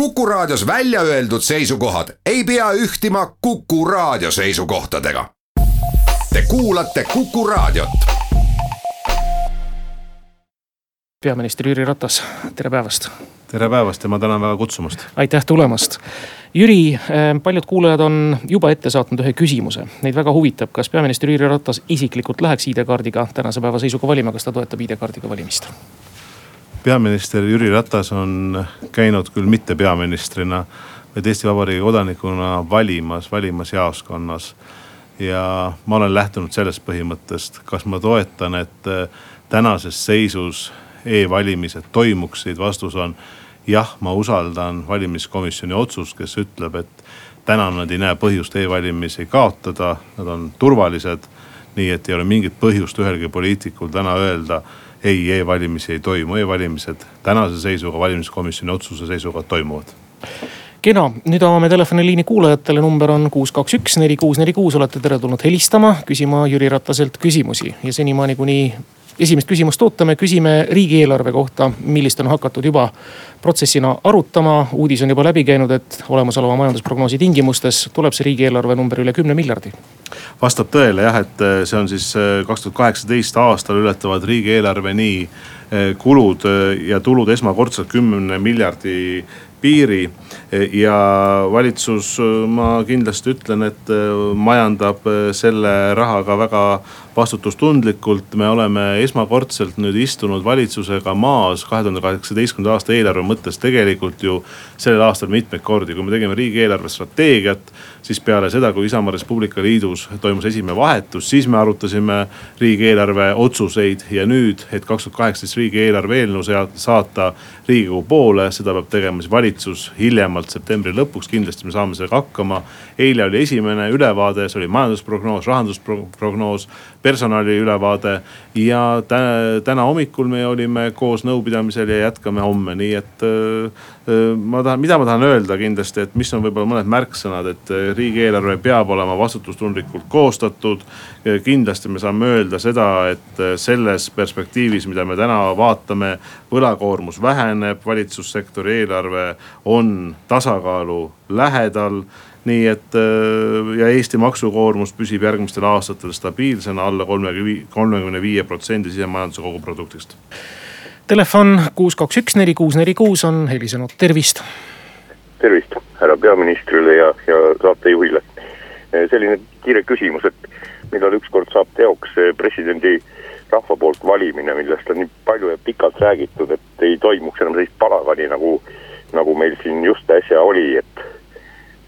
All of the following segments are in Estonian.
Kuku Raadios välja öeldud seisukohad ei pea ühtima Kuku Raadio seisukohtadega. Te kuulate Kuku Raadiot. peaminister Jüri Ratas, tere päevast. tere päevast ja ma tänan väga kutsumast. aitäh tulemast. Jüri, eh, paljud kuulajad on juba ette saatnud ühe küsimuse, neid väga huvitab, kas peaminister Jüri Ratas isiklikult läheks ID-kaardiga tänase päeva seisuga valima, kas ta toetab ID-kaardiga valimist? Peaminister Jüri Ratas on käinud küll mitte peaministrina, vaid Eesti Vabariigi kodanikuna valimas, valimas jaoskonnas. ja ma olen lähtunud sellest põhimõttest, kas ma toetan, et äh, tänases seisus e-valimised toimuksid, vastus on jah, ma usaldan valimiskomisjoni otsust, kes ütleb, et täna nad ei näe põhjust e-valimisi kaotada, nad on turvalised. nii et ei ole mingit põhjust ühelgi poliitikul täna öelda ei e, e-valimisi ei toimu. E, e-valimised tänase seisuga, valimiskomisjoni otsuse seisuga toimuvad. Kena, nüüd avame telefoniliini kuulajatele, number on kuus, kaks, üks, neli, kuus, neli, kuus, olete teretulnud helistama, küsima Jüri Rataselt küsimusi. Ja senimaani, kuni esimest küsimust ootame, küsime riigieelarve kohta, millist on hakatud juba protsessina arutama. uudis on juba läbi käinud, et olemasoleva majandusprognoosi tingimustes tuleb see riigieelarve number üle kümne miljardi. vastab tõele jah, et äh, see on siis äh, kaks tuhat kaheksateist aastal ületavad riigieelarve nii äh, kulud ja tulud esmakordselt kümne miljardi piiri. ja valitsus, ma kindlasti ütlen, et majandab selle rahaga väga vastutustundlikult. me oleme esmakordselt nüüd istunud valitsusega maas kahe tuhande kaheksateistkümnenda aasta eelarve mõttes tegelikult ju sellel aastal mitmeid kordi, kui me tegime riigieelarve strateegiat. siis peale seda, kui Isamaa Res Publica Liidus toimus esimene vahetus, siis me arutasime riigieelarve otsuseid ja nüüd, et kaks tuhat kaheksateist riigieelarve eelnõu saata riigikogu poole, seda peab tegema siis valitsus hiljemalt septembri lõpuks, kindlasti me saame sellega hakkama. eile oli esimene ülevaade, see oli majandusprognoos, rahandusprognoos personali ülevaade. ja täna hommikul me olime koos nõupidamisel ja jätkame homme, nii et ma tahan, mida ma tahan öelda kindlasti, et mis on võib-olla mõned märksõnad, et riigieelarve peab olema vastutustundlikult koostatud. kindlasti me saame öelda seda, et selles perspektiivis, mida me täna vaatame, võlakoormus väheneb, valitsussektori eelarve on tasakaalu lähedal nii et äh, ja Eesti maksukoormus püsib järgmistel aastatel stabiilsena alla kolmekümne, kolmekümne viie protsendi sisemajanduse koguproduktist. Telefon kuus, kaks, üks, neli, kuus, neli, kuus on helisenud, tervist. tervist härra peaministrile ja, ja saatejuhile. Selline kiire küsimus, et millal ükskord saab teoks presidendi rahva poolt valimine, millest on nii palju ja pikalt räägitud, et ei toimuks enam sellist palagani nagu, nagu meil siin just äsja oli, et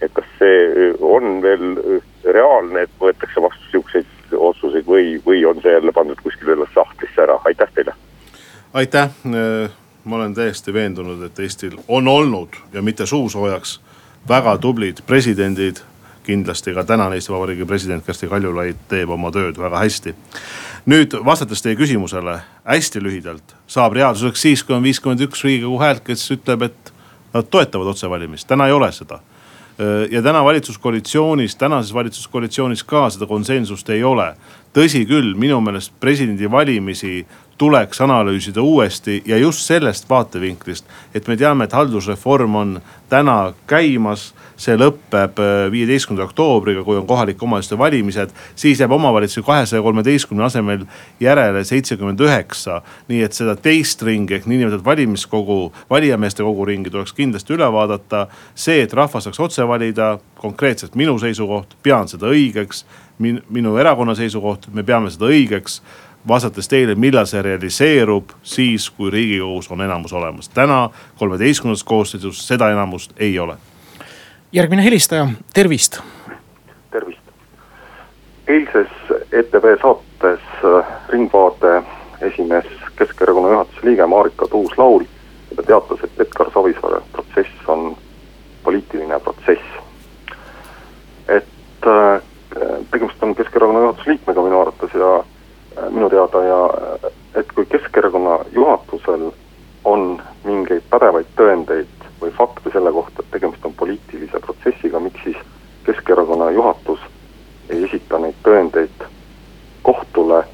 et kas see äh, on veel äh, reaalne, et võetakse vastu sihukeseid otsuseid või, või on see jälle pandud kuskile sahtlisse ära, aitäh teile. aitäh, äh, ma olen täiesti veendunud, et Eestil on olnud ja mitte suusoojaks väga tublid presidendid. Kindlasti ka tänane Eesti Vabariigi president Kersti Kaljulaid teeb oma tööd väga hästi. nüüd vastates teie küsimusele hästi lühidalt, saab reaalsuseks siis, kui on viiskümmend üks riigikogu häält, kes ütleb, et nad toetavad otsevalimist, täna ei ole seda ja täna valitsuskoalitsioonis, tänases valitsuskoalitsioonis ka seda konsensust ei ole. tõsi küll, minu meelest presidendivalimisi tuleks analüüsida uuesti ja just sellest vaatevinklist, et me teame, et haldusreform on täna käimas see lõpeb äh, viieteistkümnenda oktoobriga, kui on kohalike omavalitsuste valimised. siis jääb omavalitsusi kahesaja kolmeteistkümne asemel järele seitsekümmend üheksa. nii et seda teist ringi ehk niinimetatud valimiskogu, valijameeste kogu ringi tuleks kindlasti üle vaadata. see, et rahvas saaks otse valida, konkreetselt minu seisukoht, pean seda õigeks min,. minu erakonna seisukoht, me peame seda õigeks vastates teile, millal see realiseerub, siis kui riigikogus on enamus olemas. täna kolmeteistkümnendas koosseisus seda enamust ei ole järgmine helistaja, tervist. tervist. eilses ETV saates äh, Ringvaate esines Keskerakonna juhatuse liige Marika Tuus-Laul ja ta teatas, et Edgar Savisaare protsess on poliitiline protsess. et äh, tegemist on Keskerakonna juhatuse liikmega minu arvates ja minu teada ja et kui Keskerakonna juhatusel on mingeid pädevaid tõendeid või fakte selle kohta, et tegemist on poliitilise protsessiga, miks siis Keskerakonna juhatus ei esita neid tõendeid kohtule?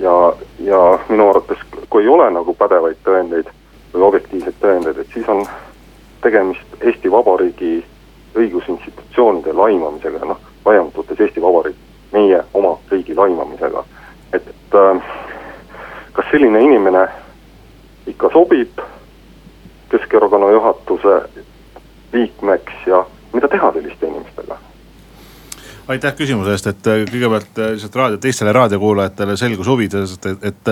Ja, ja minu arvates, kui ei ole nagu pädevaid tõendeid või objektiivseid tõendeid, et siis on tegemist Eesti Vabariigi õigusinstitutsioonide laimamisega, noh, laiemalt võttes Eesti Vabariik, meie oma riigi laimamisega. et äh, kas selline inimene ikka sobib Keskerakonna juhatuse liikmeks ja mida teha selliste inimestega? aitäh küsimuse eest, et äh, kõigepealt äh, lihtsalt raadio, teistele raadiokuulajatele selguse huvides, et, et,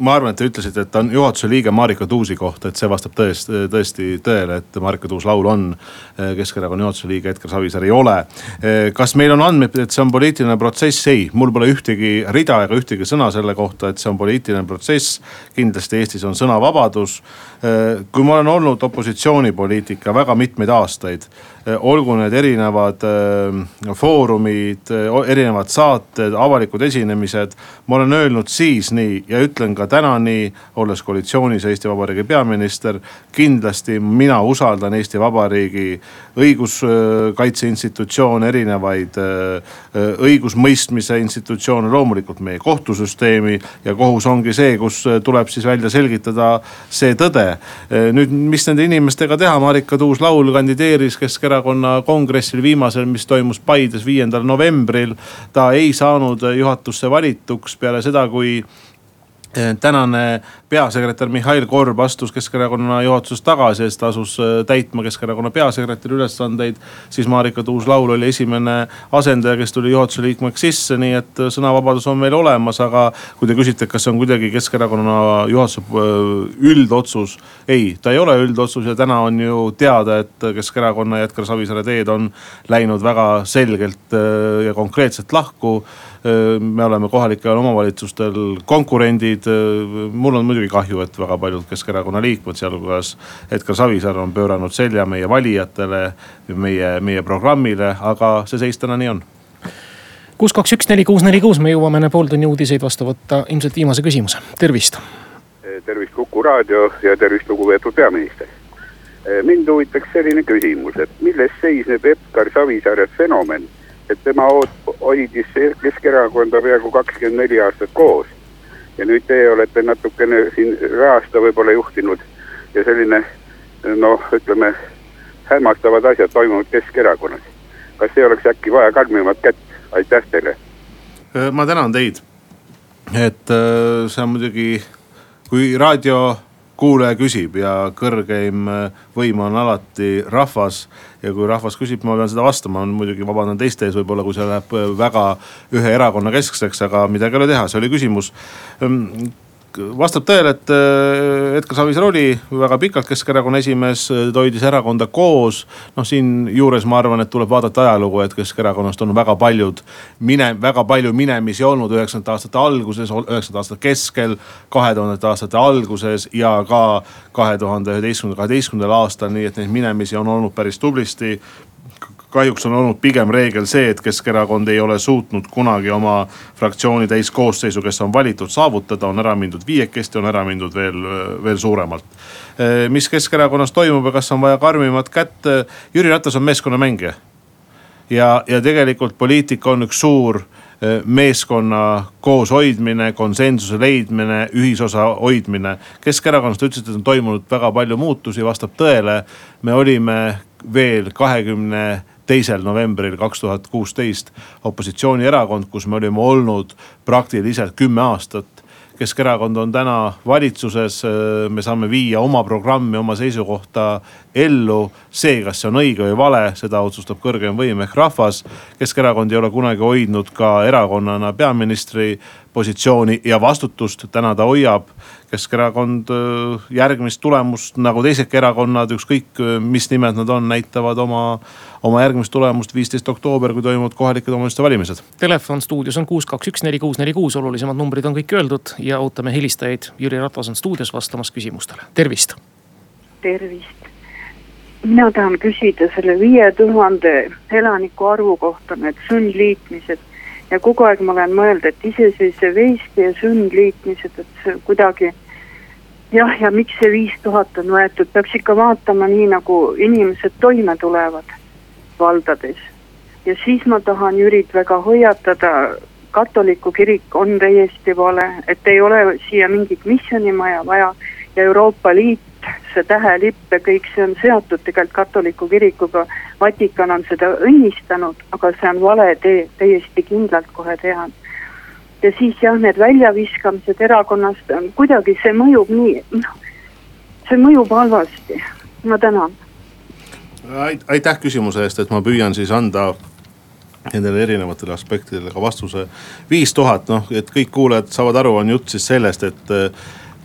ma arvan, et te ütlesite, et ta on juhatuse liige Marika Tuusi kohta, et see vastab tõest, tõesti tõele, et Marika Tuus-Laul on eh, Keskerakonna juhatuse liige, Edgar Savisaar ei ole. Eh, kas meil on andmeid, et see on poliitiline protsess? ei, mul pole ühtegi rida ega ühtegi sõna selle kohta, et see on poliitiline protsess. kindlasti Eestis on sõnavabadus. Eh, kui ma olen olnud opositsioonipoliitika väga mitmeid aastaid olgu need erinevad foorumid, erinevad saated, avalikud esinemised. ma olen öelnud siis nii ja ütlen ka täna nii, olles koalitsioonis Eesti Vabariigi peaminister. kindlasti mina usaldan Eesti Vabariigi õiguskaitse institutsioone, erinevaid õigusmõistmise institutsioone, loomulikult meie kohtusüsteemi. ja kohus ongi see, kus tuleb siis välja selgitada see tõde. Nüüd, mis nende inimestega teha, Marika Tuus-Laul kandideeris Keskerakonna kongressil viimasel, mis toimus Paides viiendal novembril. ta ei saanud juhatusse valituks peale seda, kui tänane peasekretär Mihhail Korb astus Keskerakonna juhatusest tagasi ja siis ta asus eh, täitma Keskerakonna peasekretäri ülesandeid. siis Marika Tuus-Laul oli esimene asendaja, kes tuli juhatuse liikmeks sisse, nii et eh, sõnavabadus on meil olemas, aga kui te küsite, kas see on kuidagi Keskerakonna juhatuse üldotsus. ei, ta ei ole üldotsus ja täna on ju teada, et Keskerakonna ja Edgar Savisaare teed on läinud väga selgelt ja konkreetselt lahku me oleme kohalikel omavalitsustel konkurendid. mul on muidugi kahju, et väga paljud Keskerakonna liikmed, sealhulgas Edgar Savisaar on pööranud selja meie valijatele, meie, meie programmile, aga see seis täna nii on kuus, kaks, üks, neli, kuus, neli, kuus, me jõuame enne pooltunni uudiseid vastu võtta ilmselt viimase küsimuse, tervist. tervist Kuku raadio ja tervist lugupeetud peaminister. mind huvitaks selline küsimus, et milles seisneb Edgar Savisaare fenomen et tema hoidis Keskerakonda peaaegu kakskümmend neli aastat koos. ja nüüd teie olete natukene siin ühe aasta võib-olla juhtinud ja selline noh, ütleme hämmastavad asjad toimuvad Keskerakonnas. kas ei oleks äkki vaja karmimat kätt, aitäh teile. Ma tänan teid, et see on muidugi, kui raadio kuulaja küsib ja kõrgeim äh, võim on alati rahvas. ja kui rahvas küsib, ma pean seda vastama, muidugi vabandan teiste ees võib-olla, kui see läheb äh, väga ühe erakonna keskseks, aga midagi ei ole teha, see oli küsimus ehm, vastab tõele, et äh, Edgar Savisaar oli väga pikalt Keskerakonna esimees, ta hoidis erakonda koos. noh, siinjuures ma arvan, et tuleb vaadata ajalugu, et Keskerakonnast on väga paljud mine-, väga palju minemisi olnud üheksakümnendate aastate alguses, üheksakümnendate aastate keskel. kahe tuhandete aastate alguses ja ka kahe tuhande üheteistkümnendal, kaheteistkümnendal aastal, nii et neid minemisi on olnud päris tublisti kahjuks on olnud pigem reegel see, et Keskerakond ei ole suutnud kunagi oma fraktsiooni täiskoosseisu, kes on valitud, saavutada, on ära mindud viiekesti, on ära mindud veel, veel suuremalt. mis Keskerakonnas toimub ja kas on vaja karmimat kätt? Jüri Ratas on meeskonnamängija. ja, ja tegelikult poliitika on üks suur e, meeskonna kooshoidmine, konsensuse leidmine, ühisosa hoidmine. Keskerakonnas te ütlesite, et on toimunud väga palju muutusi, vastab tõele. me olime veel kahekümne teisel novembril kaks tuhat kuusteist opositsioonierakond, kus me olime olnud praktiliselt kümme aastat. Keskerakond on täna valitsuses, me saame viia oma programmi, oma seisukohta ellu. see, kas see on õige või vale, seda otsustab kõrgem võim ehk rahvas. Keskerakond ei ole kunagi hoidnud ka erakonnana peaministri positsiooni ja vastutust, täna ta hoiab. Keskerakond järgmist tulemust nagu teisedki erakonnad, ükskõik mis nimed nad on, näitavad oma oma järgmist tulemust viisteist oktoober, kui toimuvad kohalike omavalitsuste valimised. Telefon stuudios on kuus, kaks, üks, neli, kuus, neli, kuus, olulisemad numbrid on kõik öeldud ja ootame helistajaid. Jüri Ratas on stuudios vastamas küsimustele, tervist. tervist, mina tahan küsida selle viie tuhande elaniku arvu kohta, need sundliitmised. Ja kogu aeg ma olen mõelnud, et iseseisev Eesti ja sundliitmised, et see kuidagi jah, ja miks see viis tuhat on võetud, peaks ikka vaatama nii, nagu inimesed toime tulevad valdades. ja siis ma tahan Jürit väga hoiatada, katoliku kirik on täiesti vale, et ei ole siia mingit missionimaja vaja ja Euroopa Liit see tähelipp ja kõik see on seotud tegelikult katoliku kirikuga. Vatikan on seda õnnistanud, aga see on vale tee, täiesti kindlalt kohe tean. ja siis jah, need väljaviskamised erakonnast, kuidagi see mõjub nii, noh, see mõjub halvasti, ma tänan. aitäh küsimuse eest, et ma püüan siis anda nendele erinevatele aspektidele ka vastuse. viis tuhat, noh, et kõik kuulajad saavad aru, on jutt siis sellest, et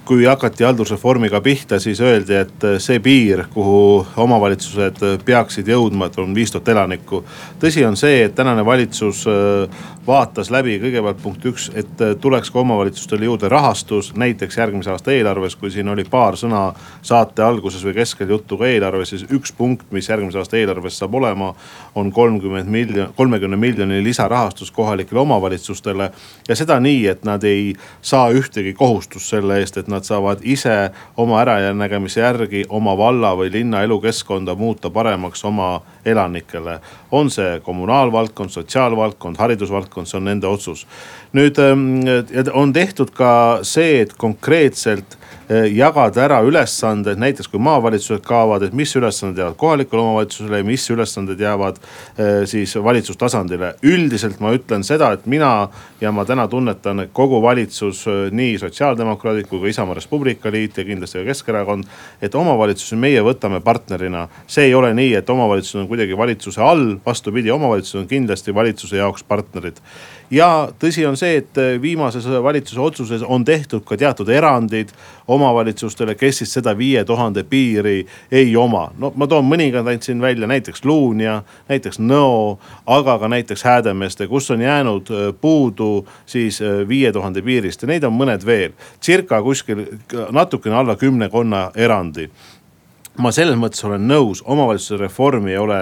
kui hakati haldusreformiga pihta, siis öeldi, et see piir, kuhu omavalitsused peaksid jõudma, et on viis tuhat elanikku. tõsi on see, et tänane valitsus äh, vaatas läbi kõigepealt punkt üks, et tuleks ka omavalitsustele juurde rahastus, näiteks järgmise aasta eelarves, kui siin oli paar sõna saate alguses või keskel juttu ka eelarves, siis üks punkt, mis järgmise aasta eelarves saab olema, on kolmkümmend miljon, kolmekümne miljoni lisarahastus kohalikele omavalitsustele. ja seda nii, et nad ei saa ühtegi kohustust selle eest, et nad nad saavad ise oma äranägemise järgi oma valla või linna elukeskkonda muuta paremaks oma elanikele. On see kommunaalvaldkond, sotsiaalvaldkond, haridusvaldkond, see on nende otsus. nüüd ähm, on tehtud ka see, et konkreetselt Eh, jagada ära ülesanded, näiteks kui maavalitsused kaovad, et mis ülesanded jäävad kohalikule omavalitsusele ja mis ülesanded jäävad eh, siis valitsustasandile. üldiselt ma ütlen seda, et mina ja ma täna tunnetan, et kogu valitsus, eh, nii sotsiaaldemokraadid kui ka Isamaa Res Publica liit ja kindlasti ka Keskerakond. et omavalitsusi meie võtame partnerina, see ei ole nii, et omavalitsused on kuidagi valitsuse all, vastupidi, omavalitsused on kindlasti valitsuse jaoks partnerid ja tõsi on see, et viimases valitsuse otsuses on tehtud ka teatud erandid omavalitsustele, kes siis seda viie tuhande piiri ei oma. no ma toon mõningad ainult siin välja, näiteks Luunja, näiteks Nõo, aga ka näiteks Häädemeeste, kus on jäänud äh, puudu siis äh, viie tuhande piirist ja neid on mõned veel. Circa kuskil natukene alla kümnekonna erandi ma selles mõttes olen nõus, omavalitsuse reformi ei ole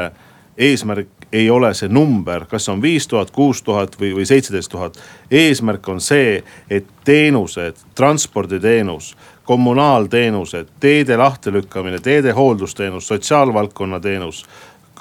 eesmärk ei ole see number, kas on viis tuhat, kuus tuhat või, või seitseteist tuhat. eesmärk on see, et teenused, transporditeenus, kommunaalteenused, teede lahtilükkamine, teede hooldusteenus, sotsiaalvaldkonna teenus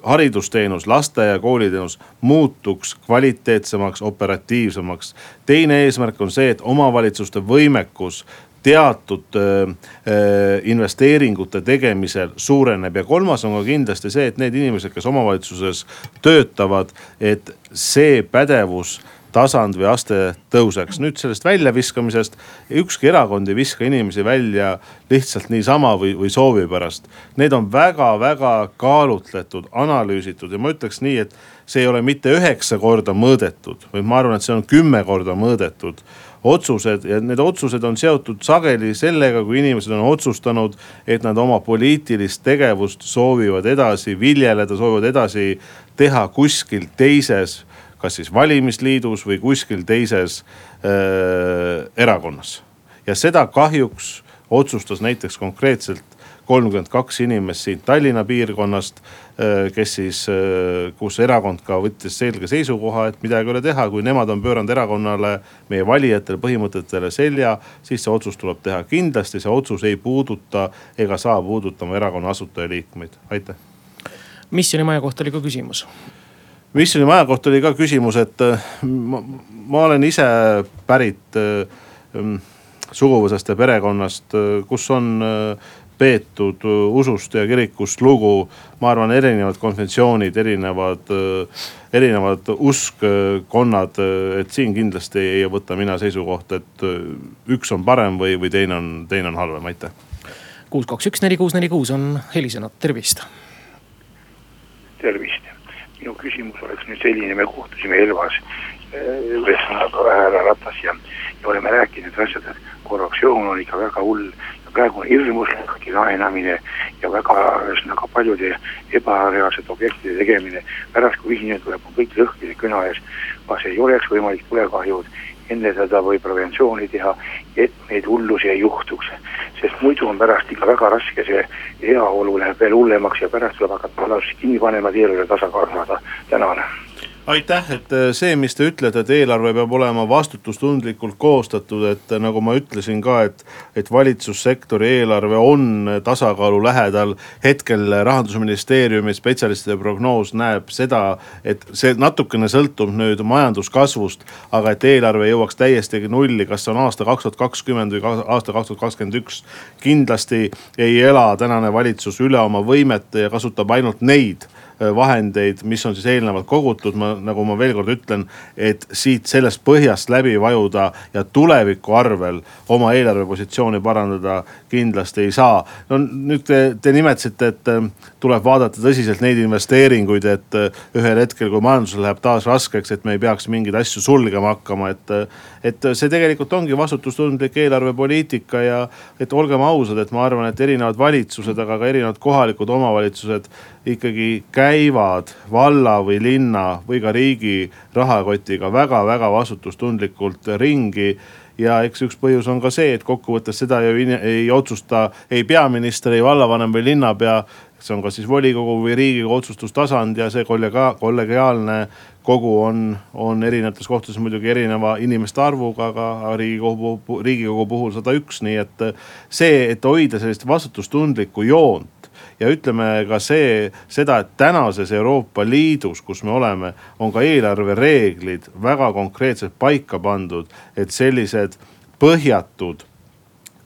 haridusteenus, lasteaia kooliteenus muutuks kvaliteetsemaks, operatiivsemaks. teine eesmärk on see, et omavalitsuste võimekus teatud äh, äh, investeeringute tegemisel suureneb ja kolmas on ka kindlasti see, et need inimesed, kes omavalitsuses töötavad, et see pädevus tasand või aste tõuseks. nüüd sellest väljaviskamisest, ükski erakond ei viska inimesi välja lihtsalt niisama või, või soovi pärast. Need on väga-väga kaalutletud, analüüsitud ja ma ütleks nii, et see ei ole mitte üheksa korda mõõdetud, vaid ma arvan, et see on kümme korda mõõdetud otsused ja need otsused on seotud sageli sellega, kui inimesed on otsustanud, et nad oma poliitilist tegevust soovivad edasi viljeleda, soovivad edasi teha kuskil teises, kas siis valimisliidus või kuskil teises äh, erakonnas. ja seda kahjuks otsustas näiteks konkreetselt kolmkümmend kaks inimest siit Tallinna piirkonnast Äh, kes siis, äh, kus erakond ka võttis selge seisukoha, et midagi ei ole teha, kui nemad on pööranud erakonnale, meie valijatele, põhimõtetele selja, siis see otsus tuleb teha. kindlasti see otsus ei puuduta ega saa puudutama erakonna asutajaliikmeid, aitäh. missionimaja kohta oli ka küsimus missionimaja kohta oli ka küsimus, et äh, ma, ma olen ise pärit äh, suguvõsast ja perekonnast, kus on peetud usust ja kirikust lugu. ma arvan, erinevad konfessioonid, erinevad, erinevad uskkonnad, et siin kindlasti ei võta mina seisukohta, et üks on parem või, või teine on, teine on halvem, aitäh. kuus, kaks, üks, neli, kuus, neli, kuus on helisenud, tervist. tervist, minu küsimus oleks nüüd selline, me kohtusime Elvas ühesõnaga härra Ratas ja, ja oleme rääkinud asjad, et korruptsioon on ikka väga hull praegu on hirmuslik laenamine ja väga ühesõnaga paljude ebareaalsete objektide tegemine. pärast, kui ühinemine tuleb, on kõik lõhkide küna ees. kas ei oleks võimalik tulekahjud ennetada või preventsiooni teha, et neid hullusi ei juhtuks. sest muidu on pärast ikka väga raske, see heaolu läheb veel hullemaks ja pärast tuleb hakata valdavasti kinni panema, eelarve tasakaalu saada. tänan aitäh, et äh, see, mis te ütlete, et eelarve peab olema vastutustundlikult koostatud, et äh, nagu ma ütlesin ka, et. et valitsussektori eelarve on tasakaalu lähedal. hetkel rahandusministeeriumi spetsialistide prognoos näeb seda, et see natukene sõltub nüüd majanduskasvust. aga et eelarve jõuaks täiesti nulli, kas see on aasta kaks tuhat kakskümmend või aasta kaks tuhat kakskümmend üks. kindlasti ei ela tänane valitsus üle oma võimete ja kasutab ainult neid Äh, vahendeid, mis on siis eelnevalt kogutud, ma nagu ma veel kord ütlen, et siit sellest põhjast läbi vajuda ja tuleviku arvel oma eelarvepositsiooni parandada kindlasti ei saa. no nüüd te, te nimetasite, et äh, tuleb vaadata tõsiselt neid investeeringuid, et äh, ühel hetkel, kui majandusel läheb taas raskeks, et me ei peaks mingeid asju sulgema hakkama, et. et see tegelikult ongi vastutustundlik eelarvepoliitika ja et olgem ausad, et ma arvan, et erinevad valitsused, aga ka erinevad kohalikud omavalitsused ikkagi käivad valla või linna või ka riigi rahakotiga väga-väga vastutustundlikult ringi ja eks üks põhjus on ka see, et kokkuvõttes seda ju ei otsusta ei peaminister, ei vallavanem või linnapea. see on kas siis volikogu või riigikogu otsustustasand ja see kollegiaalne kogu on, on erinevates kohtades muidugi erineva inimeste arvuga, aga riigikogu, riigikogu puhul sada üks, nii et see, et hoida sellist vastutustundlikku joont ja ütleme ka see, seda, et tänases Euroopa Liidus, kus me oleme, on ka eelarvereeglid väga konkreetselt paika pandud, et sellised põhjatud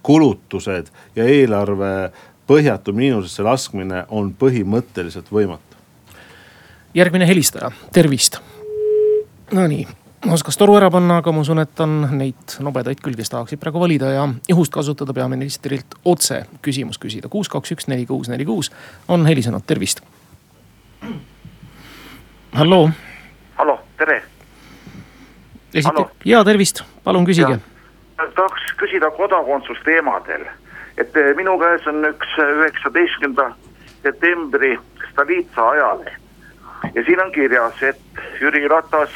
kulutused ja eelarve põhjatu miinusesse laskmine on põhimõtteliselt võimatu. järgmine helistaja, tervist. Nonii oskas toru ära panna, aga ma usun, et on neid nobedaid küll, kes tahaksid praegu valida ja juhust kasutada peaministrilt otse küsimus küsida. kuus, kaks, üks, neli, kuus, neli, kuus on helisenud, tervist. halloo. hallo, tere. esite-, ja tervist, palun küsige. tahaks küsida kodakondsusteemadel, et eh, minu käes on üks üheksateistkümnenda septembri Stolitsa ajaleht ja siin on kirjas, et Jüri Ratas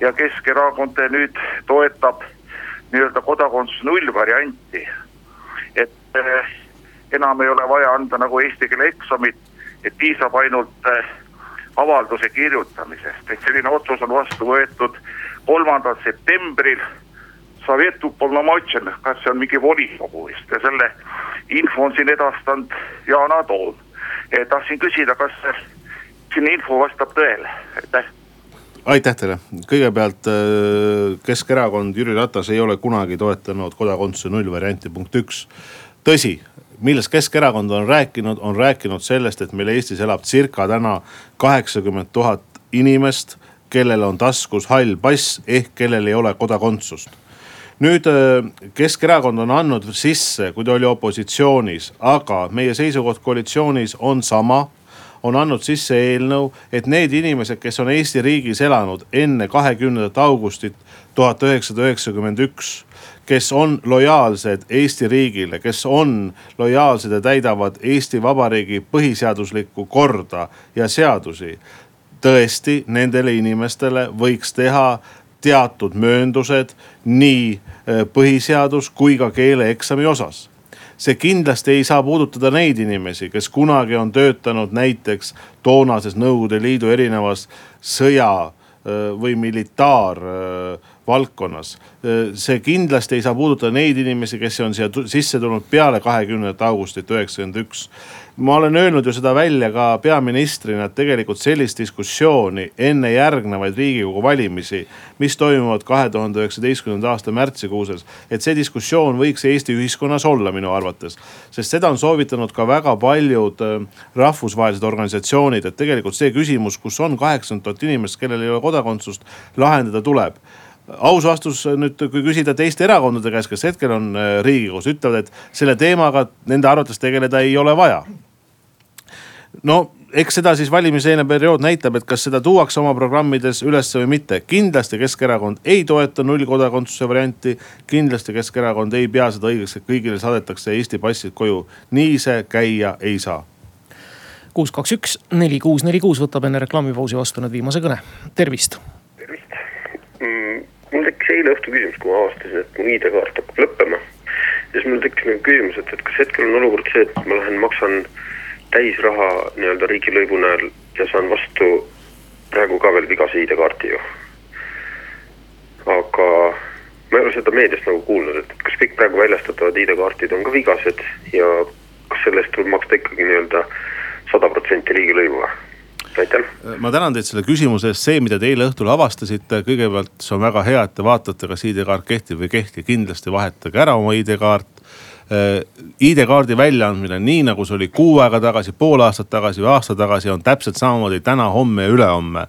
ja Keskerakond nüüd toetab nii-öelda kodakondsuse nullvarianti. et äh, enam ei ole vaja anda nagu eesti keele eksamit, et piisab ainult äh, avalduse kirjutamisest, et selline otsus on vastu võetud kolmandal septembril. kas see on mingi volikogu vist ja selle info on siin edastanud Yana Toom. tahtsin küsida, kas selline info vastab tõele, aitäh aitäh teile, kõigepealt äh, Keskerakond, Jüri Ratas ei ole kunagi toetanud kodakondsuse nullvarianti, punkt üks. tõsi, millest Keskerakond on rääkinud, on rääkinud sellest, et meil Eestis elab circa täna kaheksakümmend tuhat inimest, kellel on taskus hall pass ehk kellel ei ole kodakondsust nüüd äh, Keskerakond on andnud sisse, kui ta oli opositsioonis, aga meie seisukoht koalitsioonis on sama on andnud sisse eelnõu, et need inimesed, kes on Eesti riigis elanud enne kahekümnendat augustit tuhat üheksasada üheksakümmend üks kes on lojaalsed Eesti riigile, kes on lojaalsed ja täidavad Eesti Vabariigi põhiseaduslikku korda ja seadusi. tõesti, nendele inimestele võiks teha teatud mööndused nii eh, põhiseadus kui ka keeleeksami osas see kindlasti ei saa puudutada neid inimesi, kes kunagi on töötanud näiteks toonases Nõukogude Liidu erinevas sõja või militaarvaldkonnas. see kindlasti ei saa puudutada neid inimesi, kes on siia sisse tulnud peale kahekümnendat augustit üheksakümmend üks ma olen öelnud ju seda välja ka peaministrina, et tegelikult sellist diskussiooni enne järgnevaid riigikogu valimisi, mis toimuvad kahe tuhande üheksateistkümnenda aasta märtsikuuses. et see diskussioon võiks Eesti ühiskonnas olla minu arvates, sest seda on soovitanud ka väga paljud äh, rahvusvahelised organisatsioonid, et tegelikult see küsimus, kus on kaheksakümmend tuhat inimest, kellel ei ole kodakondsust, lahendada tuleb aus vastus nüüd, kui küsida teiste erakondade käest, kes hetkel on äh, riigikogus, ütlevad, et selle teemaga nende arvates tegeleda ei ole vaja no eks seda siis valimiseelne periood näitab, et kas seda tuuakse oma programmides üles või mitte. kindlasti Keskerakond ei toeta nullkodakondsuse varianti. kindlasti Keskerakond ei pea seda õigeks, et kõigile saadetakse Eesti passid koju. nii see käia ei saa. kuus, kaks, üks, neli, kuus, neli, kuus võtab enne reklaamipausi vastu nüüd viimase kõne, tervist. Mul tekkis eile õhtul küsimus, kui ma avastasin, et mu ID-kaart hakkab lõppema. siis mul tekkis nagu küsimus, et, et kas hetkel on olukord see, et ma lähen maksan täisraha nii-öelda riigilõivu näol ja saan vastu praegu ka veel vigase ID-kaardi ju. aga ma ei ole seda meediast nagu kuulnud, et kas kõik praegu väljastatavad ID-kaardid on ka vigased ja kas selle eest tuleb maksta ikkagi nii-öelda sada protsenti riigilõivu või? Aitäh. ma tänan teid selle küsimuse eest, see, mida te eile õhtul avastasite, kõigepealt see on väga hea, et te vaatate, kas ID-kaart kehtib või ei kehti, kindlasti vahetage ära oma ID-kaart. Äh, ID-kaardi väljaandmine, nii nagu see oli kuu aega tagasi, pool aastat tagasi või aasta tagasi, on täpselt samamoodi täna, homme ja ülehomme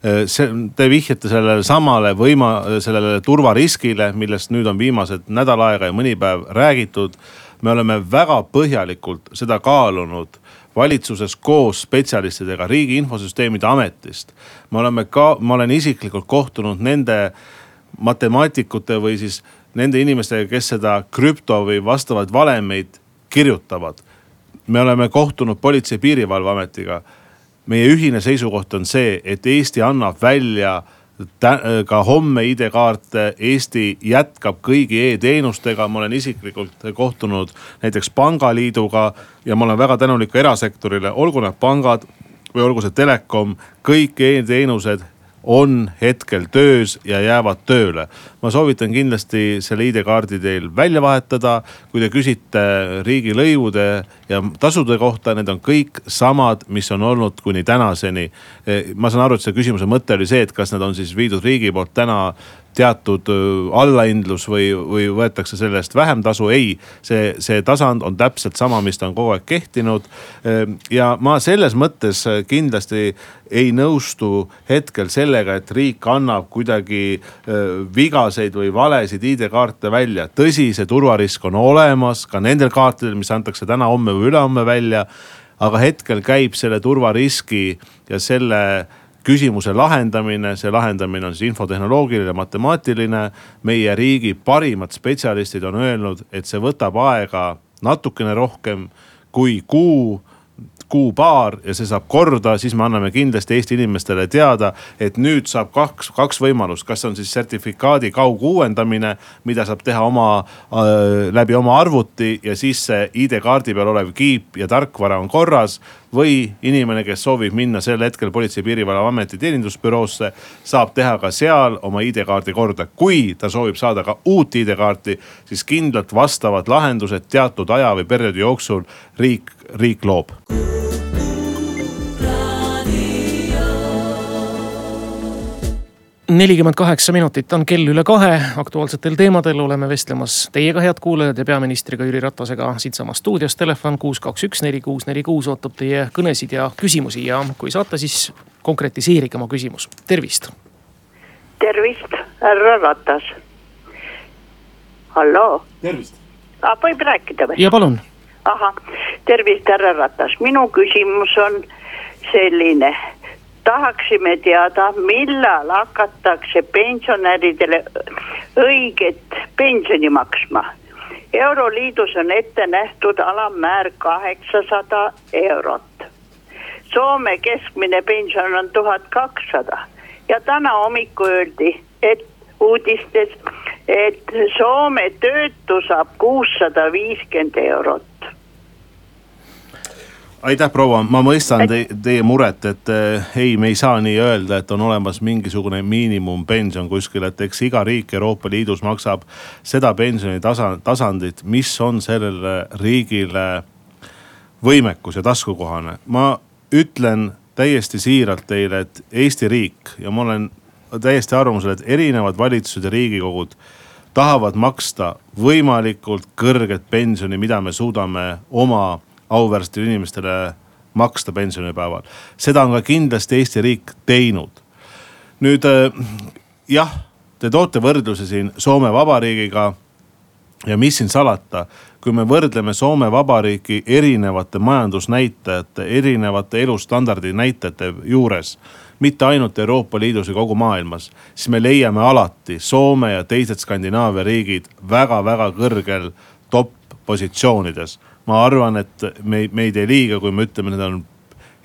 Äh, see, te vihjate sellele samale võima-, sellele turvariskile, millest nüüd on viimased nädal aega ja mõni päev räägitud. me oleme väga põhjalikult seda kaalunud valitsuses koos spetsialistidega Riigi Infosüsteemide Ametist. me oleme ka, ma olen isiklikult kohtunud nende matemaatikute või siis nende inimestega, kes seda krüpto või vastavaid valemeid kirjutavad. me oleme kohtunud Politsei- ja Piirivalveametiga meie ühine seisukoht on see, et Eesti annab välja ka homme ID-kaarte, Eesti jätkab kõigi e-teenustega, ma olen isiklikult kohtunud näiteks pangaliiduga ja ma olen väga tänulik ka erasektorile, olgu need pangad või olgu see telekom, kõik e-teenused on hetkel töös ja jäävad tööle. Ma soovitan kindlasti selle ID-kaardi teil välja vahetada. kui te küsite riigilõivude ja tasude kohta, need on kõik samad, mis on olnud kuni tänaseni. ma saan aru, et see küsimuse mõte oli see, et kas need on siis viidud riigi poolt täna teatud allahindlus või, või võetakse selle eest vähem tasu. ei, see, see tasand on täpselt sama, mis ta on kogu aeg kehtinud. ja ma selles mõttes kindlasti ei nõustu hetkel sellega, et riik annab kuidagi vigaseid või valesid ID-kaarte välja. tõsi, see turvarisk on olemas ka nendel kaartidel, mis antakse täna, homme või ülehomme välja. aga hetkel käib selle turvariski ja selle küsimuse lahendamine, see lahendamine on siis infotehnoloogiline, matemaatiline. meie riigi parimad spetsialistid on öelnud, et see võtab aega natukene rohkem kui kuu kuu-paar ja see saab korda, siis me anname kindlasti Eesti inimestele teada, et nüüd saab kaks, kaks võimalust, kas on siis sertifikaadi kauguuendamine, mida saab teha oma äh,, läbi oma arvuti ja siis see ID-kaardi peal olev kiip ja tarkvara on korras või inimene, kes soovib minna sel hetkel Politsei- ja Piirivalveameti teenindusbüroosse, saab teha ka seal oma ID-kaardi korda. kui ta soovib saada ka uut ID-kaarti, siis kindlalt vastavad lahendused teatud aja või perioodi jooksul riik, riik loob. Nelikümmend kaheksa minutit on kell üle kahe, aktuaalsetel teemadel oleme vestlemas teiega, head kuulajad ja peaministriga Jüri Ratasega siitsamast stuudiost. Telefon kuus, kaks, üks, neli, kuus, neli, kuus ootab teie kõnesid ja küsimusi ja kui saate, siis konkretiseerige oma küsimus, tervist. tervist, härra Ratas. halloo. tervist. võib rääkida või? ja palun. ahah, tervist, härra Ratas, minu küsimus on selline tahaksime teada, millal hakatakse pensionäridele õiget pensioni maksma. euroliidus on ette nähtud alammäär kaheksasada eurot. Soome keskmine pension on tuhat kakssada ja täna hommikul öeldi, et uudistes, et Soome töötu saab kuussada viiskümmend eurot aitäh, proua, ma mõistan te, teie muret, et äh, ei, me ei saa nii öelda, et on olemas mingisugune miinimumpension kuskil, et eks iga riik Euroopa Liidus maksab seda pensioni tasa, tasandit, mis on sellele riigile võimekus ja taskukohane. ma ütlen täiesti siiralt teile, et Eesti riik ja ma olen täiesti arvamusel, et erinevad valitsused ja riigikogud tahavad maksta võimalikult kõrget pensioni, mida me suudame oma auväärstetele inimestele maksta pensionipäeval. seda on ka kindlasti Eesti riik teinud. nüüd äh, jah, te toote võrdluse siin Soome Vabariigiga. ja mis siin salata, kui me võrdleme Soome Vabariiki erinevate majandusnäitajate, erinevate elustandardi näitajate juures mitte ainult Euroopa Liidus ja kogu maailmas, siis me leiame alati Soome ja teised Skandinaavia riigid väga-väga kõrgel top positsioonides ma arvan, et me, me ei tee liiga, kui me ütleme, need on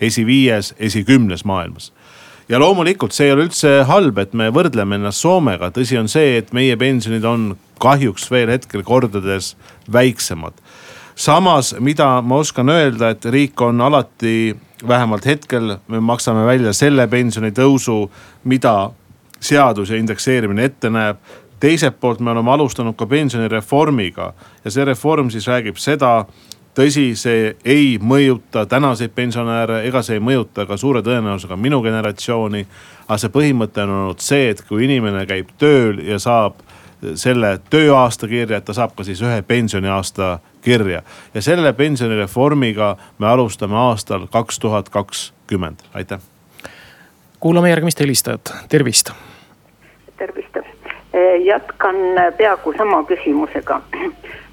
esiviies, esikümnes maailmas. Ja loomulikult see ei ole üldse halb, et me võrdleme ennast Soomega, tõsi on see, et meie pensionid on kahjuks veel hetkel kordades väiksemad. samas, mida ma oskan öelda, et riik on alati vähemalt hetkel me maksame välja selle pensionitõusu, mida seadus ja indekseerimine ette näeb. Teiselt poolt me oleme alustanud ka pensionireformiga ja see reform siis räägib seda, tõsi, see ei mõjuta tänaseid pensionäre ega see ei mõjuta ka suure tõenäosusega minu generatsiooni. aga see põhimõte on olnud see, et kui inimene käib tööl ja saab selle tööaasta kirja, et ta saab ka siis ühe pensioniaasta kirja. ja selle pensionireformiga me alustame aastal kaks tuhat kakskümmend, aitäh. kuulame järgmist helistajat, tervist. tervist, jätkan peaaegu sama küsimusega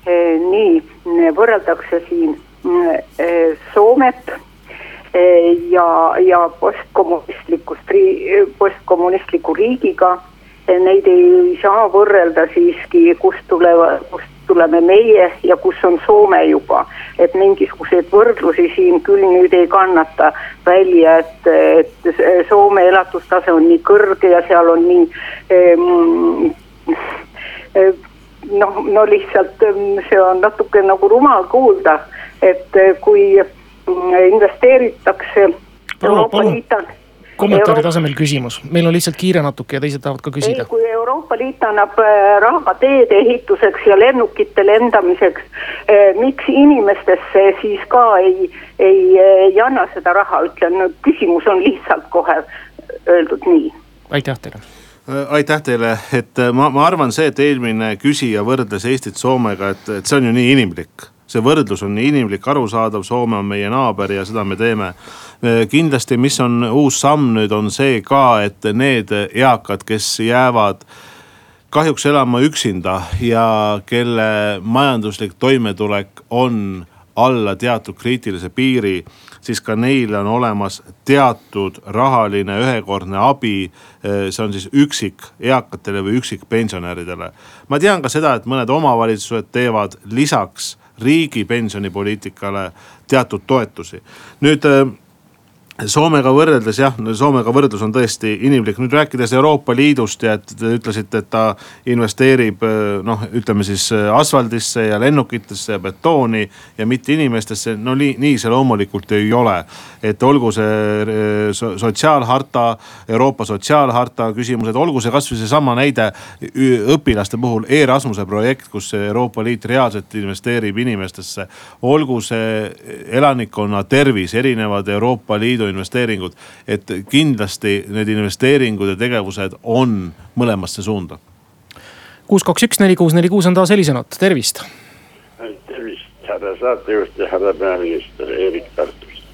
nii võrreldakse siin eh, Soomet eh, ja, ja postkommunistlikust, postkommunistliku riigiga. Neid ei saa võrrelda siiski, kust tulevad, kust tuleme meie ja kus on Soome juba. et mingisuguseid võrdlusi siin küll nüüd ei kannata välja, et, et Soome elatustase on nii kõrge ja seal on nii ähm, noh, no lihtsalt see on natuke nagu rumal kuulda, et äh, kui mm, investeeritakse. kommentaari Euro... tasemel küsimus, meil on lihtsalt kiire natuke ja teised tahavad ka küsida. kui Euroopa Liit annab äh, raha teede ehituseks ja lennukite lendamiseks, äh, miks inimestesse siis ka ei, ei, ei anna seda raha, ütlen, küsimus on lihtsalt kohe öeldud nii. aitäh teile aitäh teile, et äh, ma, ma arvan see, et eelmine küsija võrdles Eestit Soomega, et, et see on ju nii inimlik see võrdlus on nii inimlik, arusaadav, Soome on meie naaber ja seda me teeme. Äh, kindlasti, mis on uus samm nüüd, on see ka, et need eakad, kes jäävad kahjuks elama üksinda ja kelle majanduslik toimetulek on alla teatud kriitilise piiri, siis ka neile on olemas teatud rahaline ühekordne abi. see on siis üksik eakatele või üksikpensionäridele. ma tean ka seda, et mõned omavalitsused teevad lisaks riigi pensionipoliitikale teatud toetusi. nüüd Soomega võrreldes jah, Soomega võrdlus on tõesti inimlik, nüüd rääkides Euroopa Liidust ja et te ütlesite, et ta investeerib noh, ütleme siis asfaldisse ja lennukitesse ja betooni ja mitte inimestesse. no nii, nii see loomulikult ei ole. et olgu see sotsiaalharta, Euroopa sotsiaalharta küsimused, olgu see kasvõi seesama näide õpilaste puhul Erasmuse projekt, kus Euroopa Liit reaalselt investeerib inimestesse. olgu see elanikkonna tervis, erinevad Euroopa Liidu investeeringud. et kindlasti need investeeringud ja tegevused on mõlemasse suunda. kuus, kaks, üks, neli, kuus, neli, kuus on taas helisenud, tervist. tervist, härra saatejuht ja härra peaminister Eerik Tartust.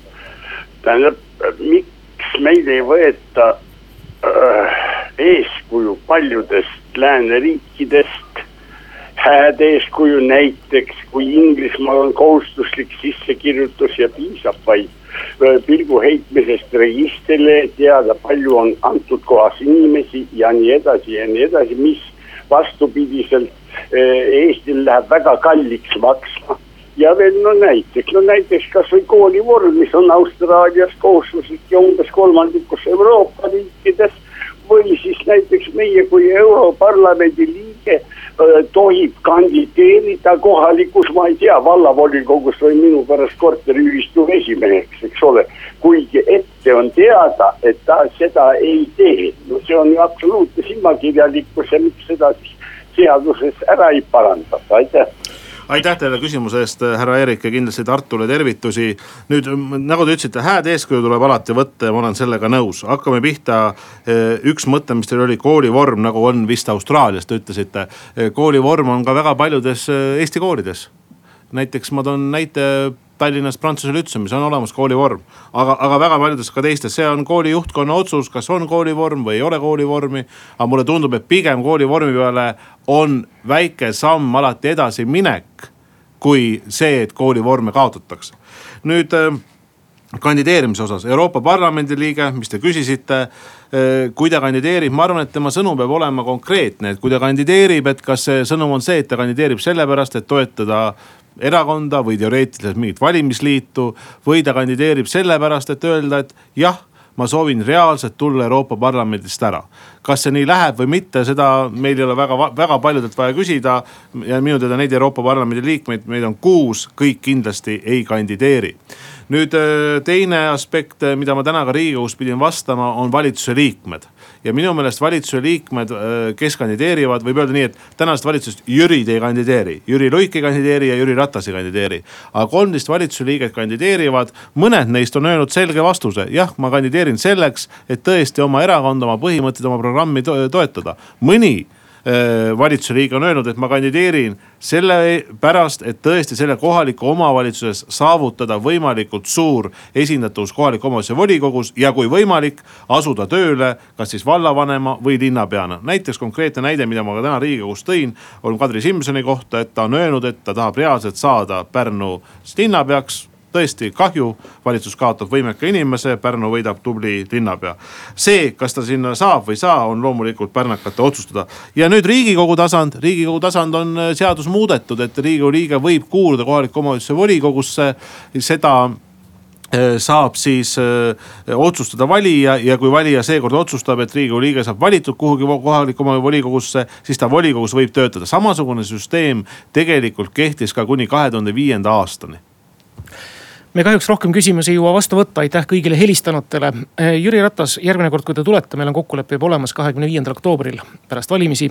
tähendab, miks meil ei võeta äh, eeskuju paljudest lääneriikidest hääd eeskuju näiteks, kui Inglismaal on kohustuslik sissekirjutus ja piisab vaid pilgu heitmisest registrile, teada palju on antud kohas inimesi ja nii edasi ja nii edasi, mis vastupidiselt Eestil läheb väga kalliks maksma. ja veel no näiteks, no näiteks kasvõi koolivorm, mis on Austraalias kohustuslik ja umbes kolmandikus Euroopa riikides või siis näiteks meie kui Europarlamendi liige tohib kandideerida kohalikus, ma ei tea, vallavolikogus või minu pärast korteriühistu esimeheks, eks ole. kuigi ette on teada, et ta seda ei tee, no see on ju absoluutne silmakirjalikkus ja miks seda siis seaduses ära ei parandata, aitäh aitäh teile küsimuse eest, härra Eerik ja kindlasti Tartule tervitusi. nüüd nagu te ütlesite, hääd eeskuju tuleb alati võtta ja ma olen sellega nõus. hakkame pihta. Eh, üks mõte, mis teil oli koolivorm, nagu on vist Austraalias, te ütlesite. Eh, koolivorm on ka väga paljudes eh, Eesti koolides. näiteks ma toon näite Tallinnas Prantsuse Lütseumis on olemas koolivorm. aga, aga väga paljudes ka teistes, see on kooli juhtkonna otsus, kas on koolivorm või ei ole koolivormi. aga mulle tundub, et pigem koolivormi peale on väike samm alati edasiminek kui see, et koolivorme kaotatakse. nüüd äh, kandideerimise osas, Euroopa Parlamendi liige, mis te küsisite. Äh, kui ta kandideerib, ma arvan, et tema sõnum peab olema konkreetne, et kui ta kandideerib, et kas see sõnum on see, et ta kandideerib sellepärast, et toetada erakonda või teoreetiliselt mingit valimisliitu. või ta kandideerib sellepärast, et öelda, et jah ma soovin reaalselt tulla Euroopa Parlamendist ära. kas see nii läheb või mitte, seda meil ei ole väga, väga paljudelt vaja küsida. ja minu teada neid Euroopa Parlamendi liikmeid, meid on kuus, kõik kindlasti ei kandideeri. nüüd teine aspekt, mida ma täna ka riigikogus pidin vastama, on valitsuse liikmed ja minu meelest valitsuse liikmed, kes kandideerivad, võib öelda nii, et tänasest valitsusest Jürid ei kandideeri. Jüri Luik ei kandideeri ja Jüri Ratas ei kandideeri. aga kolmteist valitsuse liiget kandideerivad, mõned neist on öelnud selge vastuse, jah, ma kandideerin selleks, et tõesti oma erakonda, oma põhimõtteid, oma programmi toetada. mõni Äh, valitsuse liige on öelnud, et ma kandideerin sellepärast, et tõesti selle kohaliku omavalitsuses saavutada võimalikult suur esindatus kohaliku omavalitsuse volikogus ja kui võimalik, asuda tööle kas siis vallavanema või linnapeana. näiteks konkreetne näide, mida ma ka täna riigikogus tõin, on Kadri Simsoni kohta, et ta on öelnud, et ta tahab reaalselt saada Pärnu linnapeaks tõesti kahju, valitsus kaotab võimeka inimese, Pärnu võidab tubli linnapea. see, kas ta sinna saab või ei saa, on loomulikult pärnakate otsustada. ja nüüd riigikogu tasand, riigikogu tasand on äh, seadus muudetud, et riigikogu liige võib kuuluda kohaliku omavalitsuse volikogusse, seda äh, saab siis äh, otsustada valija ja kui valija seekord otsustab, et riigikogu liige saab valitud kuhugi kohaliku volikogusse, siis ta volikogus võib töötada. samasugune süsteem tegelikult kehtis ka kuni kahe tuhande viienda aastani me kahjuks rohkem küsimusi ei jõua vastu võtta, aitäh kõigile helistanutele. Eh, Jüri Ratas, järgmine kord, kui te tulete, meil on kokkulepe juba olemas kahekümne viiendal oktoobril pärast valimisi.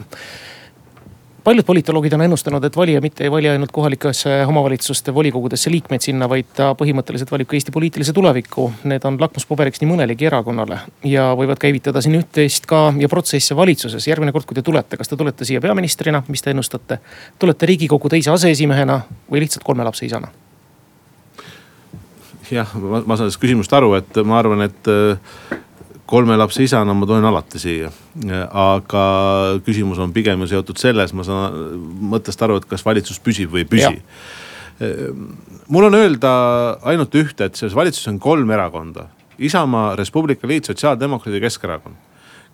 paljud politoloogid on ennustanud, et valija mitte ei vali ainult kohalikesse omavalitsuste volikogudesse liikmeid sinna, vaid ta põhimõtteliselt valib ka Eesti poliitilise tuleviku. Need on lakmuspaberiks nii mõnelegi erakonnale ja võivad käivitada siin üht-teist ka ja protsesse valitsuses. järgmine kord, kui te tulete, kas te tulete siia peaministrina, mis te ennustate? tulete riigikogu teise aseesimehena või lihtsalt kolme lapse isana? Jah, ma, ma saan sellest küsimusest aru, et ma arvan, et äh, kolme lapse isana ma tulen alati siia. aga küsimus on pigem ju seotud selles, ma saan mõttest aru, et kas valitsus püsib või ei püsi. Äh, mul on öelda ainult ühte, et selles valitsuses on kolm erakonda. Isamaa, Res Publica Liit, Sotsiaaldemokraadid ja Keskerakond.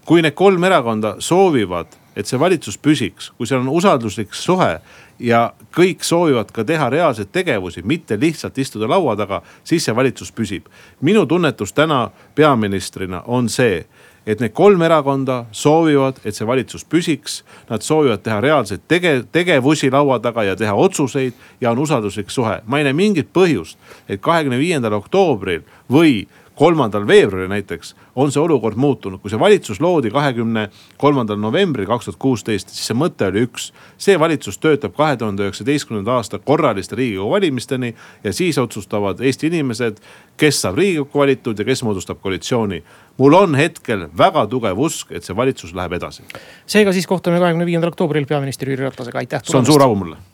kui need kolm erakonda soovivad, et see valitsus püsiks, kui seal on usalduslik suhe ja kõik soovivad ka teha reaalseid tegevusi, mitte lihtsalt istuda laua taga, siis see valitsus püsib. minu tunnetus täna peaministrina on see et need kolm erakonda soovivad, et see valitsus püsiks. Nad soovivad teha reaalseid tege-, tegevusi laua taga ja teha otsuseid ja on usalduslik suhe. ma ei näe mingit põhjust, et kahekümne viiendal oktoobril või kolmandal veebruaril näiteks on see olukord muutunud. kui see valitsus loodi kahekümne kolmandal novembril kaks tuhat kuusteist, siis see mõte oli üks. see valitsus töötab kahe tuhande üheksateistkümnenda aasta korraliste riigikogu valimisteni ja siis otsustavad Eesti inimesed, kes saab riigikokku valitud ja kes moodustab koalitsiooni. mul on hetkel väga tugev usk, et see valitsus läheb edasi. seega siis kohtume kahekümne viiendal oktoobril peaminister Jüri Ratasega, aitäh. see on suur au mulle